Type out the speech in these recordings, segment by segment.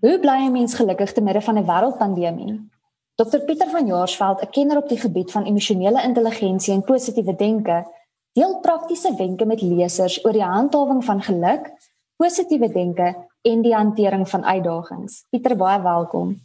Hoe bly 'n mens gelukkig te midde van 'n wêreldpandemie? Dr Pieter van Jaarsveld, 'n kenner op die gebied van emosionele intelligensie en positiewe denke, deel praktiese wenke met lesers oor die handhawing van geluk, positiewe denke en die hantering van uitdagings. Pieter, baie welkom.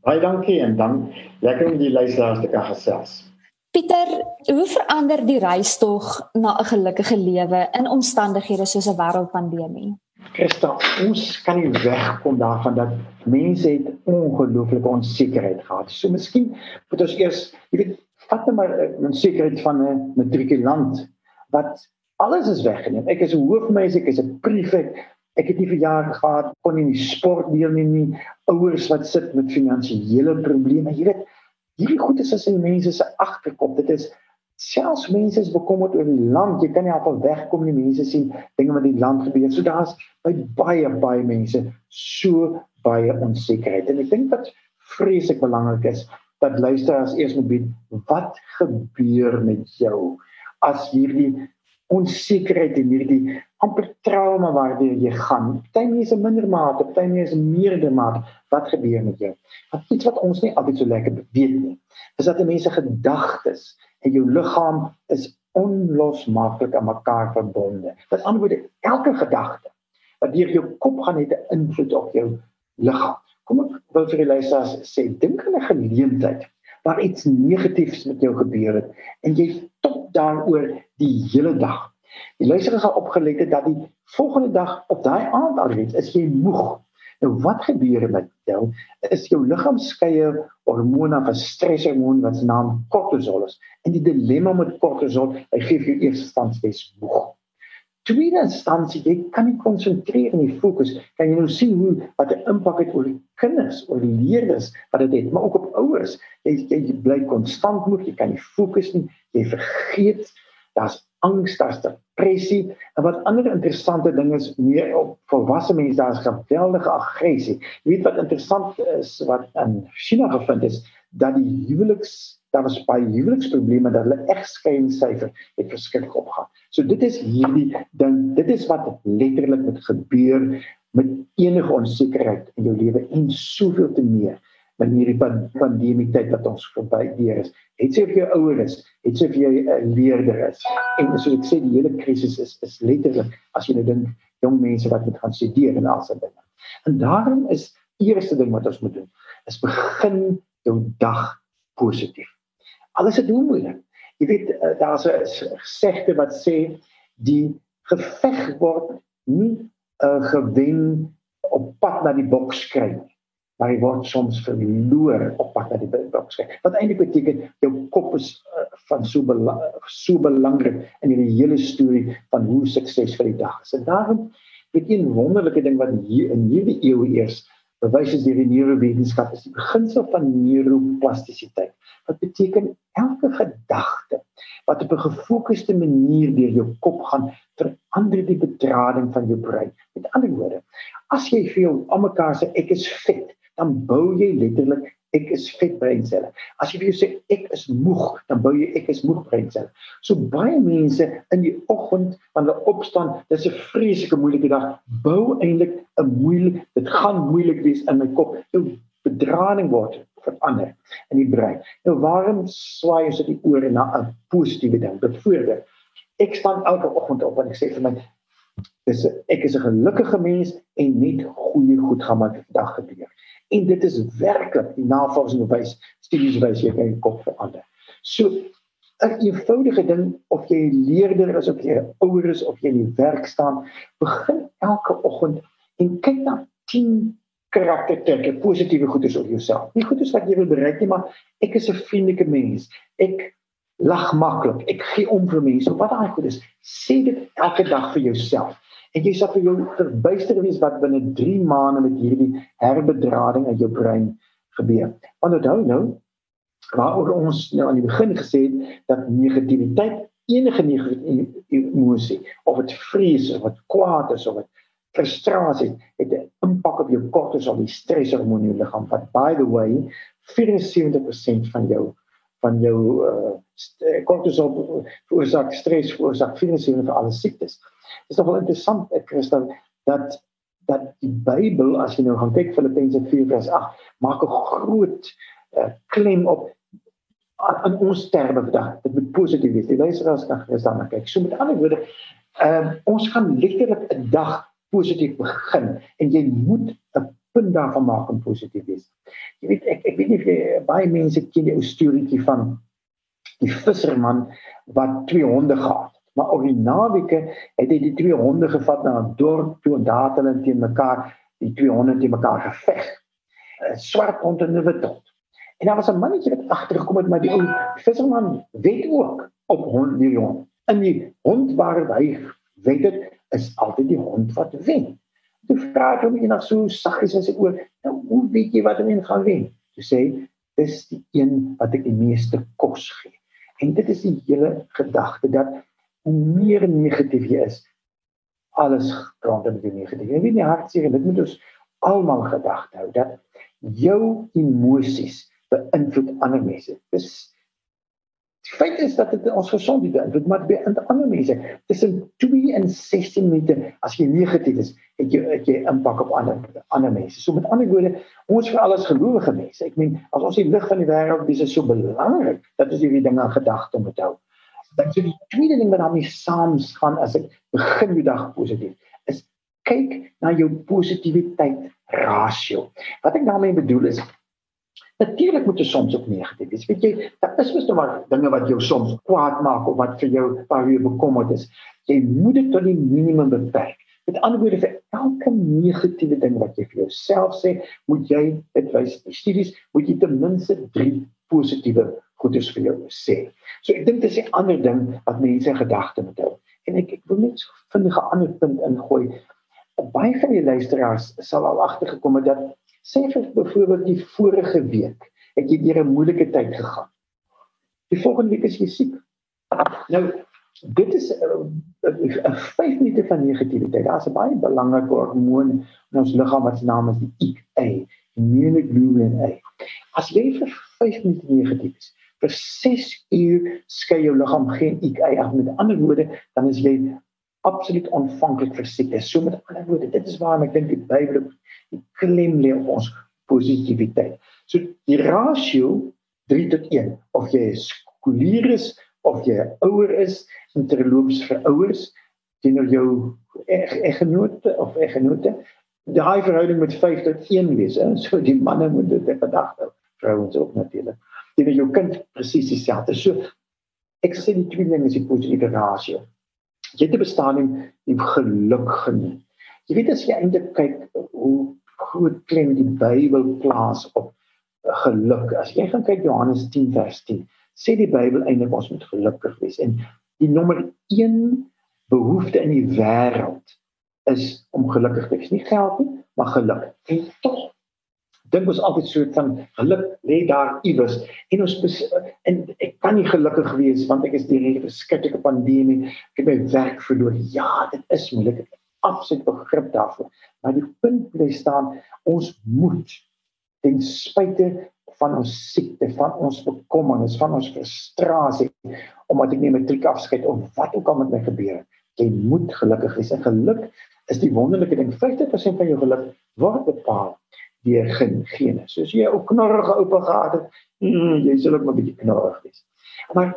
Baie dankie en dan lekker om die luisteraars te kan gesels. Pieter, hoe verander die reistog na 'n gelukkige lewe in omstandighede soos 'n wêreldpandemie? Christa, ons kan nie wegkom daarvan dat mense het ongelooflike onsekerheid gehad. So miskien moet ons eers, jy weet, vat net maar 'n onsekerheid van 'n matrikulant wat alles is weggeneem. Ek is 'n hoofmeisie, ek is 'n prefek. Ek het nie vir jare gehad kon nie sport deelneem nie. Ouers wat sit met finansiële probleme. Jy weet, hierdie goed is as in mense se agterkop. Dit is selfs mense is bekommerd oor die land. Jy kan nie afal wegkom nie. Mense sien dinge wat in die land gebeur. So daar's by baie baie mense so baie onsekerheid. En ek dink wat vreeslik belangrik is dat luisteraars eers moet weet wat gebeur met jou as hierdie onsekerheid en hierdie amper trauma waardeur jy gaan. Party mense minder mate, party mense meerder mate. Wat gebeur met jou? Wat iets wat ons nie altyd so lekker weet nie. Is dat mense gedagtes en jou liggaam is onlosmaaklik aan mekaar verbonde. Met ander woorde, elke gedagte wat deur jou kop gaan het 'n invloed op jou liggaam. Kom ek wil vir die luisteraars sê, dink aan 'n geleentheid waar iets negatiefs met jou gebeur het en jy tot daaroor die hele dag. Die luisteraar gaan opgelet het dat die volgende dag op daai aand alreeds is jy moeg Nou wat gebeur met jou? Is jou liggaam skeye hormone van streshormoon wat se naam kortisol is. En die dilemma met kortisol, hy gee vir jou eers standstes moeg. Tweede instansie, jy kan nie konsentreer nie, fokus. Kan jy nou sien hoe wat 'n impak het oor die kinders, oor die leerders wat dit het, het, maar ook op ouers. Jy jy bly konstant moeg, jy kan nie fokus nie, jy vergeet daar's angs, daar's depressie en wat ander interessante ding is meer op volwasse mense daar's geweldige aggressie. Jy weet wat interessant is wat in China gevind is dat die huweliks daar was baie huweliksprobleme dat hulle egskeidingssyfer het verskriklik opgaan. So dit is hierdie ding, dit is wat letterlik met gebeur met enige onsekerheid in jou lewe en soveel te meer in hierdie pandemie tyd wat ons verby deur is. Het sy vir jou ouer is, het sy vir jou 'n leerder is. En so ek sê die hele krisis is is letterlik as jy nou dink jong mense wat moet gaan studeer en al sulke dinge. En daarom is eerste ding wat ons moet doen is begin jou dag positief. Alles is doen moeilik. Jy weet uh, daar's 'n gesegde wat sê die geveg word nie uh, gewen op pad na die boks kry nie maar jy word soms verloor op pad na die boks. Wat eintlik beteken jou kop is uh, van so belang, so belangrik in die hele storie van hoe suksesvol die dag is. En daarom weet jy 'n wonderlike ding wat hier in hierdie eeu eers bewys is deur die neurowetenskap is die beginsel van neuroplastisiteit. Wat beteken elke gedagte wat op 'n gefokusde manier deur jou kop gaan verander die bedrading van jou brein. Met ander woorde, as jy vir jou almekaar sê ek is vet, dan bou jy letterlik ek is vet breinselle. As jy vir jou sê ek is moeg, dan bou jy ek is moeg breinselle. So baie mense in die oggend wanneer hulle opstaan, dis 'n vreeslike moeilike dag, bou eintlik 'n moeilik, dit gaan moeilik wees in my kop. Jou bedrading word verander in die brein. Nou waarom swaai ons dit oor na 'n positiewe ding? Byvoorbeeld, ek staan elke oggend op en ek sê vir my dis ek is 'n gelukkige mens en net goeie goed gaan my vandag gebeur en dit is werklik die navorsing wys studies wys jy kan kop verander. So 'n eenvoudige ding of jy leerder is of jy ouer is of jy in die werk staan, begin elke oggend en kyk na 10 karaktertrekke, positiewe goedes oor jouself. Nie goedes wat jy wil bereik nie, maar ek is 'n vriendelike mens. Ek lag maklik. Ek gee om vir mense. Wat daai goed is, sê dit elke dag vir jouself. En jy sal vir jou verbuister wees wat binne 3 maande met hierdie herbedrading in jou brein gebeur. Want onthou nou, waaroor ons nou aan die begin gesê het dat negativiteit enige negatiewe emosie of dit vrees of wat kwaad is of wat frustrasie het 'n impak op jou kortisol, die streshormoon in jou liggaam. By the way, 74% van jou van jou uh kortisol veroorsaak stres, veroorsaak 74% van alle siektes. Dit is nogal interessant, ek Christel, dat dat die Bybel as jy nou gaan kyk Filippense 4:8 maak 'n groot uh, klem op aan ons terme vandag. Dit moet positief wees. Die luisteraars kan gerus daarna kyk. So met ander woorde, ehm uh, ons gaan letterlik 'n dag positief begin en jy moet 'n punt daarvan maak om positief wees. Jy weet ek ek weet nie of jy baie mense ken die ou storieetjie van die visserman wat twee honde gehad het. Maar op die naweke het hy die twee honde gevat na 'n dorp toe en daar het hulle teen mekaar die twee honde teen mekaar geveg. 'n Swart hond en 'n wit hond. En daar was 'n mannetjie wat agtergekom het met die ou visserman weet ook op hond die hond. En die hond waar hy weet dit is altyd die hond wat wen. Toe vra hy hom eendag so saggies as ek oor, nou hoe weet jy wat hom gaan wen? Toe sê dis die een wat ek die meeste kos gee. En dit is die hele gedagte dat hoe meer negatief jy is, alles rondom die negatief. Jy weet nie hartseer dit moet ons almal gedagte hou dat jou emosies beïnvloed ander mense. Dis die feit is dat dit ons gesondheid beïnvloed, maar by ander mense, tussen 2 en 16 minute as jy negatief is, het jy het jy impak op ander ander mense. So met ander woorde, ons vir alles gelowige mense. Ek meen, as ons die lig van die wêreld dis is so belangrik, dat is hierdie dinge in gedagte moet hou. Dan sê die tweede ding wat daarmee saamgaan as ek begin die dag positief is kyk na jou positiwiteit rasio. Wat ek daarmee bedoel is Natuurlik moet jy soms ook negatief wees. Weet jy, daar is mos nog maar dinge wat jou soms kwaad maak of wat vir jou paar uur bekommerd is. Jy moet dit tot die minimum beperk. Met ander woorde vir elke negatiewe ding wat jy vir jouself sê, moet jy dit wys in studies, moet jy ten minste 3 positiewe goedes vir jou sê. So ek dink dis 'n ander ding wat mense in gedagte moet hou. En ek ek wil net so vinnig 'n ander punt ingooi. Baie van die luisteraars sal al agtergekom het dat Sê vir byvoorbeeld die vorige week het jy deur 'n moeilike tyd gegaan. Die volgende week is jy siek. Nou dit is 'n 5 minute van negativiteit. Daar's 'n baie belangrike hormoon in ons liggaam wat se naam is die IGA, immunoglobulin A. As jy vir 5 minute negatief is, vir 6 uur skei jou liggaam geen IGA af. Met ander woorde, dan is jy absoluut ontvanklik vir siekte. So met ander woorde, dit is waarom ek dink die Bybel die klem lê op ons positiwiteit. So die rasio 3 tot 1 of jy skoolier is of jy ouer is in terloops vir ouers teenoor jou eggenote of eggenote daai verhouding met 5 tot 1 wees hè. So die manne moet dit gedagte vrouens ook natuurlik teenoor jou kind presies dieselfde so ek sê die twee dinge is die positiewe rasio jy het bestaan in die geluk geniet Jy weet as jy eintlik kyk hoe groot klem die Bybel plaas op geluk. As jy gaan kyk Johannes 10 vers 10, sê die Bybel eintlik ons moet gelukkig wees en die nommer 1 behoefte in die wêreld is om gelukkig te wees. Nie geld nie, maar geluk. En tog dink ons altyd so van geluk lê daar iewers en ons en ek kan nie gelukkig wees want ek is deur hierdie verskriklike pandemie, ek het my werk verloor. Ja, dit is moeilik absoluut begrip daarvoor. Maar die punt bly staan, ons moet ten spyte van ons siekte, van ons bekommernis, van ons frustrasie omdat ek nie matriek afskeid of wat ook al met my gebeur het, jy moet gelukkig wees. En geluk is die wonderlike ding. 50% van jou geluk word bepaal deur gene. Soos jy 'n knorrige oupa gehad het, mm, jy sal ook maar 'n bietjie knorrig wees. Maar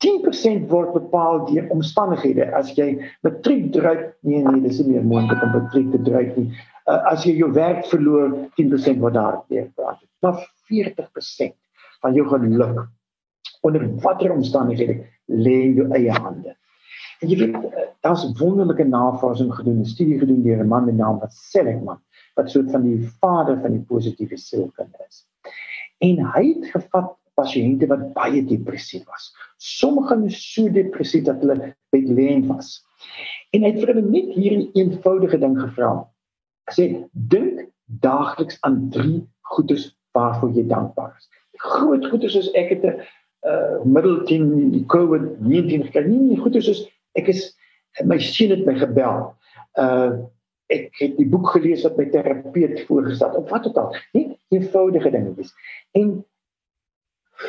10% word bepaal deur omstandighede. As jy matriek dryf, nee nee, dis nie meer moontlik om matriek te dryf nie. Uh, as jy jou werk verloor, 10% word daar praat. Maar 40% van jou geluk onder watter omstandighede lê in jou eie hande. En jy weet, uh, daar's wonderlike navorsing gedoen, 'n studie gedoen deur 'n man met die naam van Seligman, wat soort van die vader van die positiewe sielkunde is. En hy het gevat pasiënte wat baie depressief was. Sommige was so depressief dat hulle bedlend was. En hy het vir hulle net hierdie eenvoudige ding gevra. Sê dink daagliks aan drie goedes waarvoor jy dankbaar is. Groot goedes soos ek het 'n uh, middelteen die COVID-19 gekry. Nie goedes soos ek is my seun het my gebel. Uh ek het die boek gelees wat my terapeut voorgestel of wat ook al. Net eenvoudige dingetjies. En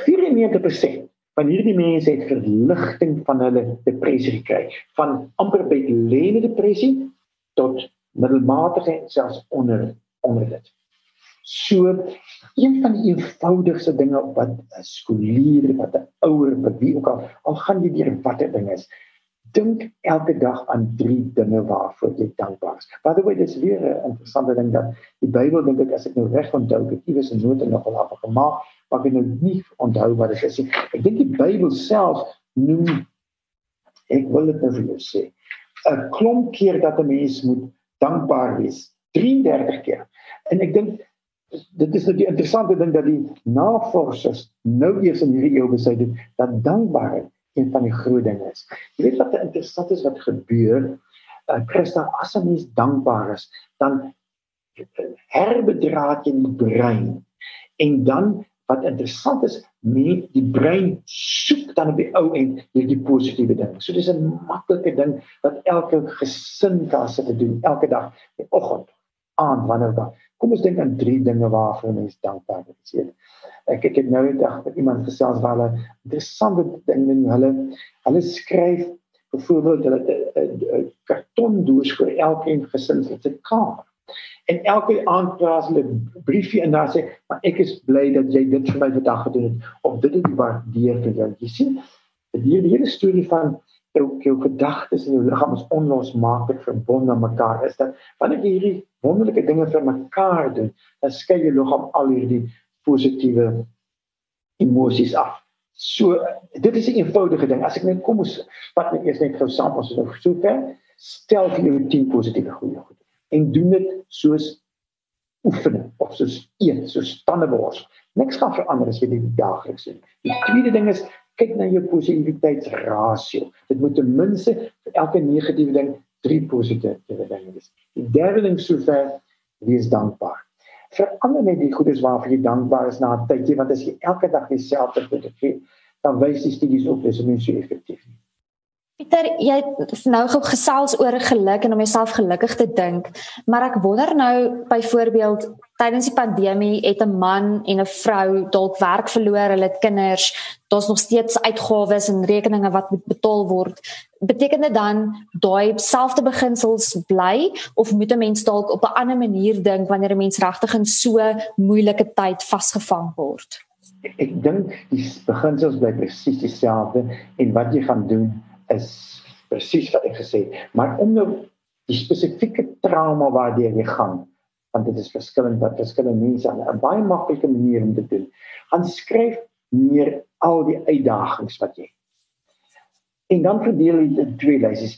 94% van hierdie mense het verligting van hulle depressie gekry, van amper bedlede depressie tot middelmatige en selfs onder onder dit. So een van die eenvoudigste dinge wat 'n skoolier, wat 'n ouer, wat wie ook al, al gaan jy deur watter ding is, dink elke dag aan drie dinge waarvoor jy dankbaar is. By the way, dis weer 'n interessante ding dat die Bybel dink ek as ek nou reg onthou, ek iewers 'n note nog al afgemaak, maar ek nou nie onthou wat dit is nie. Ek dink die Bybel self noem ek wil dit nou vir jou sê, 'n klomp keer dat 'n mens moet dankbaar wees. 33 keer. En ek dink dit is 'n nou interessante ding dat die navorsers nou eers in hierdie eeu besluit het dat dankbaarheid een van die groot dinge is. Jy weet wat interessant is wat gebeur? Uh, Christa, as 'n mens dankbaar is, dan herbedraad jy die brein. En dan wat interessant is, met die brein soek dan op die ou end hierdie positiewe ding. So dis 'n maklike ding wat elke gesin kan te doen elke dag, die oggend, aand, wanneer dan. Kom ons dink aan drie dinge waarvoor mens dankbaar is. Ek ek het nou eendag met iemand gesels waar hulle interessante dinge doen. Hulle hulle skryf byvoorbeeld hulle 'n kartondoos vir elkeen gesin se kamer. En elke aand plaas hulle 'n briefie in daar sê, "Maar ek is bly dat jy dit vir my vandag gedoen het of dit het waardeer vir jou." Jy sien, die hele storie van jou jou gedagtes en jou liggaam is onlosmaaklik verbonde aan mekaar. Is dat wanneer jy hierdie wonderlike dinge vir mekaar doen, dan skei jou liggaam al hierdie positiewe emosies af. So dit is 'n eenvoudige ding. As ek net kom ons vat net eers net gou saam ons nou soek hè. Stel vir jou 10 positiewe goeie goed. En doen dit soos oefening of soos eet, soos tandeborsel. Niks gaan verander as jy dit daagliks doen. Die tweede ding is kyk na jou positiwiteitsrasio. Dit moet ten minste vir elke negatiewe ding 3 positiewe dinge wees. Die derde ding sover wees dankbaar verander net die goedes waarvoor jy dankbaar is na 'n tydjie want as jy elke dag dieselfde goed gee, dan wys die studies ook dis nie so effektief nie. Pieter, jy het nou gou gesels oor geluk en om jouself gelukkig te dink, maar ek wonder nou byvoorbeeld tydens die pandemie het 'n man en 'n vrou dalk werk verloor, hulle het kinders, daar's nog steeds uitgawes en rekeninge wat moet betaal word. Beteken dit dan daai selfde beginsels bly of moet 'n mens dalk op 'n ander manier dink wanneer 'n mens regtig in so moeilike tyd vasgevang word? Ek dink die beginsels bly presies dieselfde en wat jy gaan doen is presies wat ek gesê het, maar om nou die spesifieke trauma waardeur jy gaan, want dit is verskillend wat verskillende mense aan 'n baie maklike manier om te doen. Gaan skryf neer al die uitdagings wat jy het. En dan verdeel jy dit in twee lysies.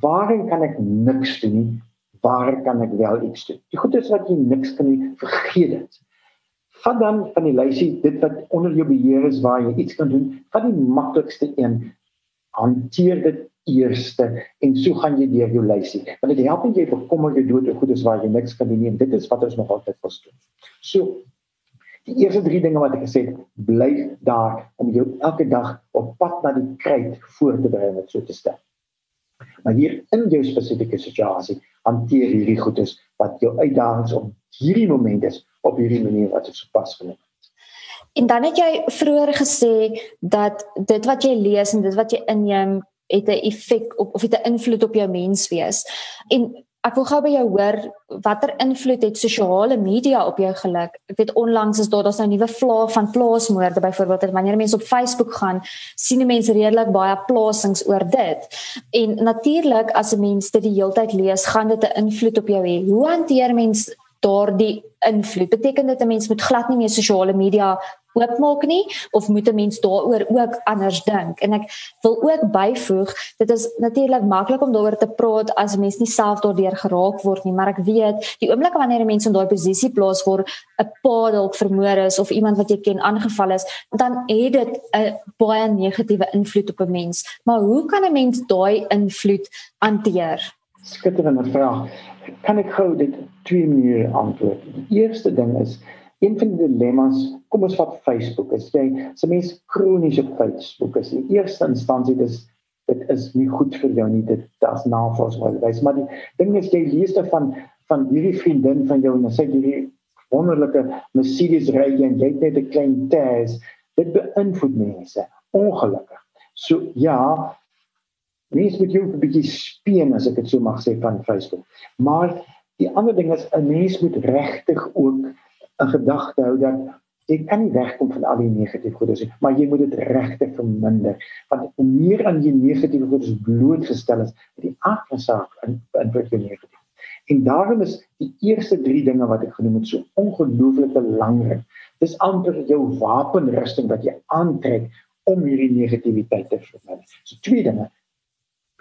Waarin kan ek niks doen nie? Waar kan ek wel iets doen? Die goed is wat jy niks kan nie, vergeet dit. Vat dan van die lysie dit wat onder jou beheer is waar jy iets kan doen, vat die maklikste een hanteer dit eerste en so gaan jy deur jou lysie. Want dit help jy bekommer jy dood en goed is waar jy niks kan doen en dit is wat ons nog altyd verstaan. So die eerste drie dinge wat ek gesê het, bly daar om jou elke dag op pad na die kruit voor te berei met so te stel. Maar hier in jou spesifieke situasie hanteer hierdie goedes wat jou uitdagings op hierdie moment is op hierdie manier wat dit sopas genoem het. En dan het jy vroeër gesê dat dit wat jy lees en dit wat jy inneem het 'n effek op of het 'n invloed op jou menswees. En ek wil gou by jou hoor watter invloed het sosiale media op jou geluk? Ek weet onlangs is daar daar's nou 'n nuwe vlaag van plaasmoorde byvoorbeeld wanneer mense op Facebook gaan, sien mense redelik baie plasings oor dit. En natuurlik as 'n mens dit die hele tyd lees, gaan dit 'n invloed op jou hê. Hoe hanteer mens daardie invloed? Beteken dit 'n mens moet glad nie meer sosiale media oopmaak nie of moet 'n mens daaroor ook anders dink? En ek wil ook byvoeg, dit is natuurlik maklik om daaroor te praat as 'n mens nie self daardeur geraak word nie, maar ek weet die oomblik wanneer 'n mens in daai posisie plaas word, 'n pa dalk vermoor is of iemand wat jy ken aangeval is, dan het dit 'n baie negatiewe invloed op 'n mens. Maar hoe kan 'n mens daai invloed hanteer? Skitterende vraag. Kan ek gou dit twee maniere antwoord? Die eerste ding is een van die dilemma's, kom ons vat Facebook. As jy se mens kronies op Facebook is, in eerste instansie dis dit is nie goed vir jou nie. Dit daar's navorsing wys, maar die ding is jy lees dan van van hierdie vriendin van jou en sy hierdie wonderlike Mercedes ry en jy het 'n klein tas. Dit beïnvloed mense ongelukkig. So ja, Mense moet jou 'n bietjie speen as ek dit so mag sê van Facebook. Maar die ander ding is 'n mens moet regtig ook 'n gedagte hou dat jy kan nie wegkom van al die negatiewe goedes nie, maar jy moet dit regtig verminder. Want hoe meer aan jy negatiewe goedes blootgestel is, die saak in in wat jy negatief. En daarom is die eerste 3 dinge wat ek genoem het so ongelooflik belangrik. Dis amper jou wapenrusting wat jy aantrek om hierdie negativiteit te verminder. So twee dinge.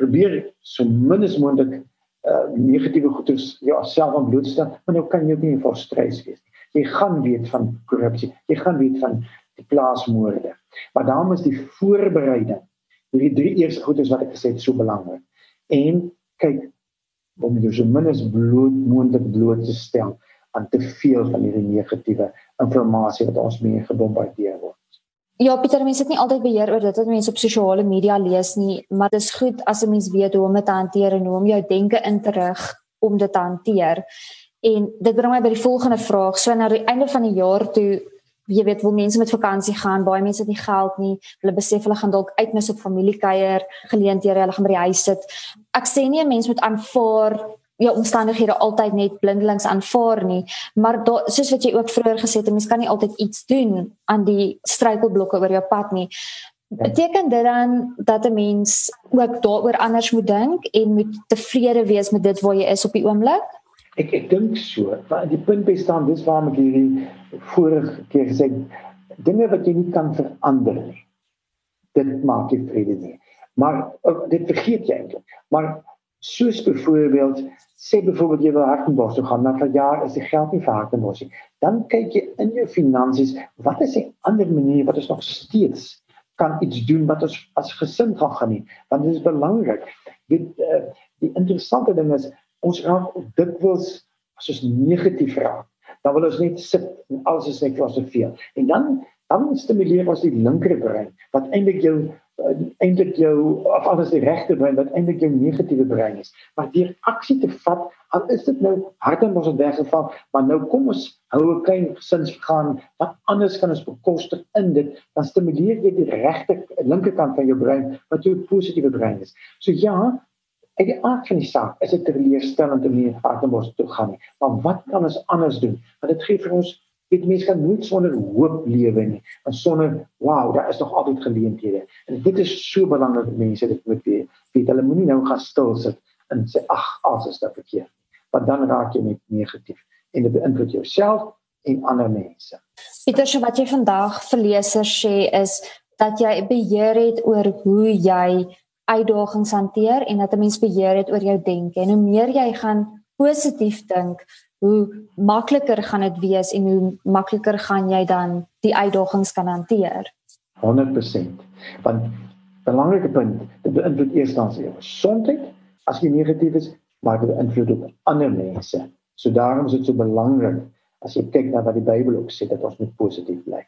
Probeer so min as moontlik uh negatiewe goeders jouself aan blootstel, maar nou kan jy ook nie in frustreis wees nie. Jy gaan weet van korrupsie, jy gaan weet van die plaasmoorde. Maar daarom is die voorbereiding hierdie drie eerste goeders wat ek gesê het so belangrik. En kyk om jou so min as bloot moontlik bloot te stel aan te veel van hierdie negatiewe inligting wat ons mee gebombardeer word. Ja, Pieter, mense het nie altyd beheer oor dit wat mense op sosiale media lees nie, maar dit is goed as 'n mens weet hoe om dit te hanteer en hoe om jou denke in te rig om dit te hanteer. En dit bring my by die volgende vraag. So na die einde van die jaar toe, jy weet, wil mense met vakansie gaan, baie mense het nie geld nie. Hulle besef hulle gaan dalk uitmis op familiekuier, geleenthede, hulle gaan by die huis sit. Ek sê nie 'n mens moet aanvaar jou omstandighede altyd net blindelings aanvaar nie, maar daar soos wat jy ook vroeër gesê het, mens kan nie altyd iets doen aan die struikelblokke oor jou pad nie. Beteken dit dan dat 'n mens ook daaroor anders moet dink en moet tevrede wees met dit waar jy is op die oomblik? Ek ek dink so. Maar die punt bestaan dis waarom ek hierdie vorige keer gesê dinge wat jy nie kan verander nie. Dit maak jy vrede nie. Maar dit vergeet jy eintlik. Maar soos byvoorbeeld sê byvoorbeeld jy wil Hartenbos toe gaan, maar vir jaar is die geld nie vir Hartenbos nie. Dan kyk jy in jou finansies, wat is 'n ander manier wat ons nog steeds kan iets doen wat ons as gesin gaan geniet, want dit is belangrik. Dit uh, die interessante ding is ons raak dikwels as ons negatief raak, dan wil ons net sit en alles is net veel. En dan dan stimuleer ons die linkerbrein wat eintlik jou eintlik jou of alles die regte brein wat eintlik jou negatiewe brein is. Maar deur aksie te vat, al is dit nou harde mos het weggeval, maar nou kom ons hou 'n klein gesinsvergaan wat anders kan ons bekostig in dit, dan stimuleer jy die regte linkerkant van jou brein wat jou positiewe brein is. So ja, uit die aard van die saak is dit teleurstellend om nie harde mos toe gaan nie. Maar wat kan ons anders doen? Want dit gee vir ons Dit mens kan nooit sonder hoop lewe nie. En sonder wow, daar is nog altyd geleenthede. En dit is so belangrik dat mense dit moet weet. Weet hulle moenie nou gaan stil sit en sê ag, alles is daar verkeerd. Want dan raak jy net negatief en dit beïnvloed jouself en ander mense. Pieter, so wat jy vandag vir lesers sê is dat jy beheer het oor hoe jy uitdagings hanteer en dat 'n mens beheer het oor jou denke. En hoe meer jy gaan positief dink, hoe makliker gaan dit wees en hoe makliker gaan jy dan die uitdagings kan hanteer. 100%. Want belangrike punt, dit beïnvloed eerstens jou gesondheid as jy negatief is, maar dit beïnvloed ook ander mense. So daarom is dit so belangrik as jy kyk na wat die Bybel ook sê dat ons moet positief bly.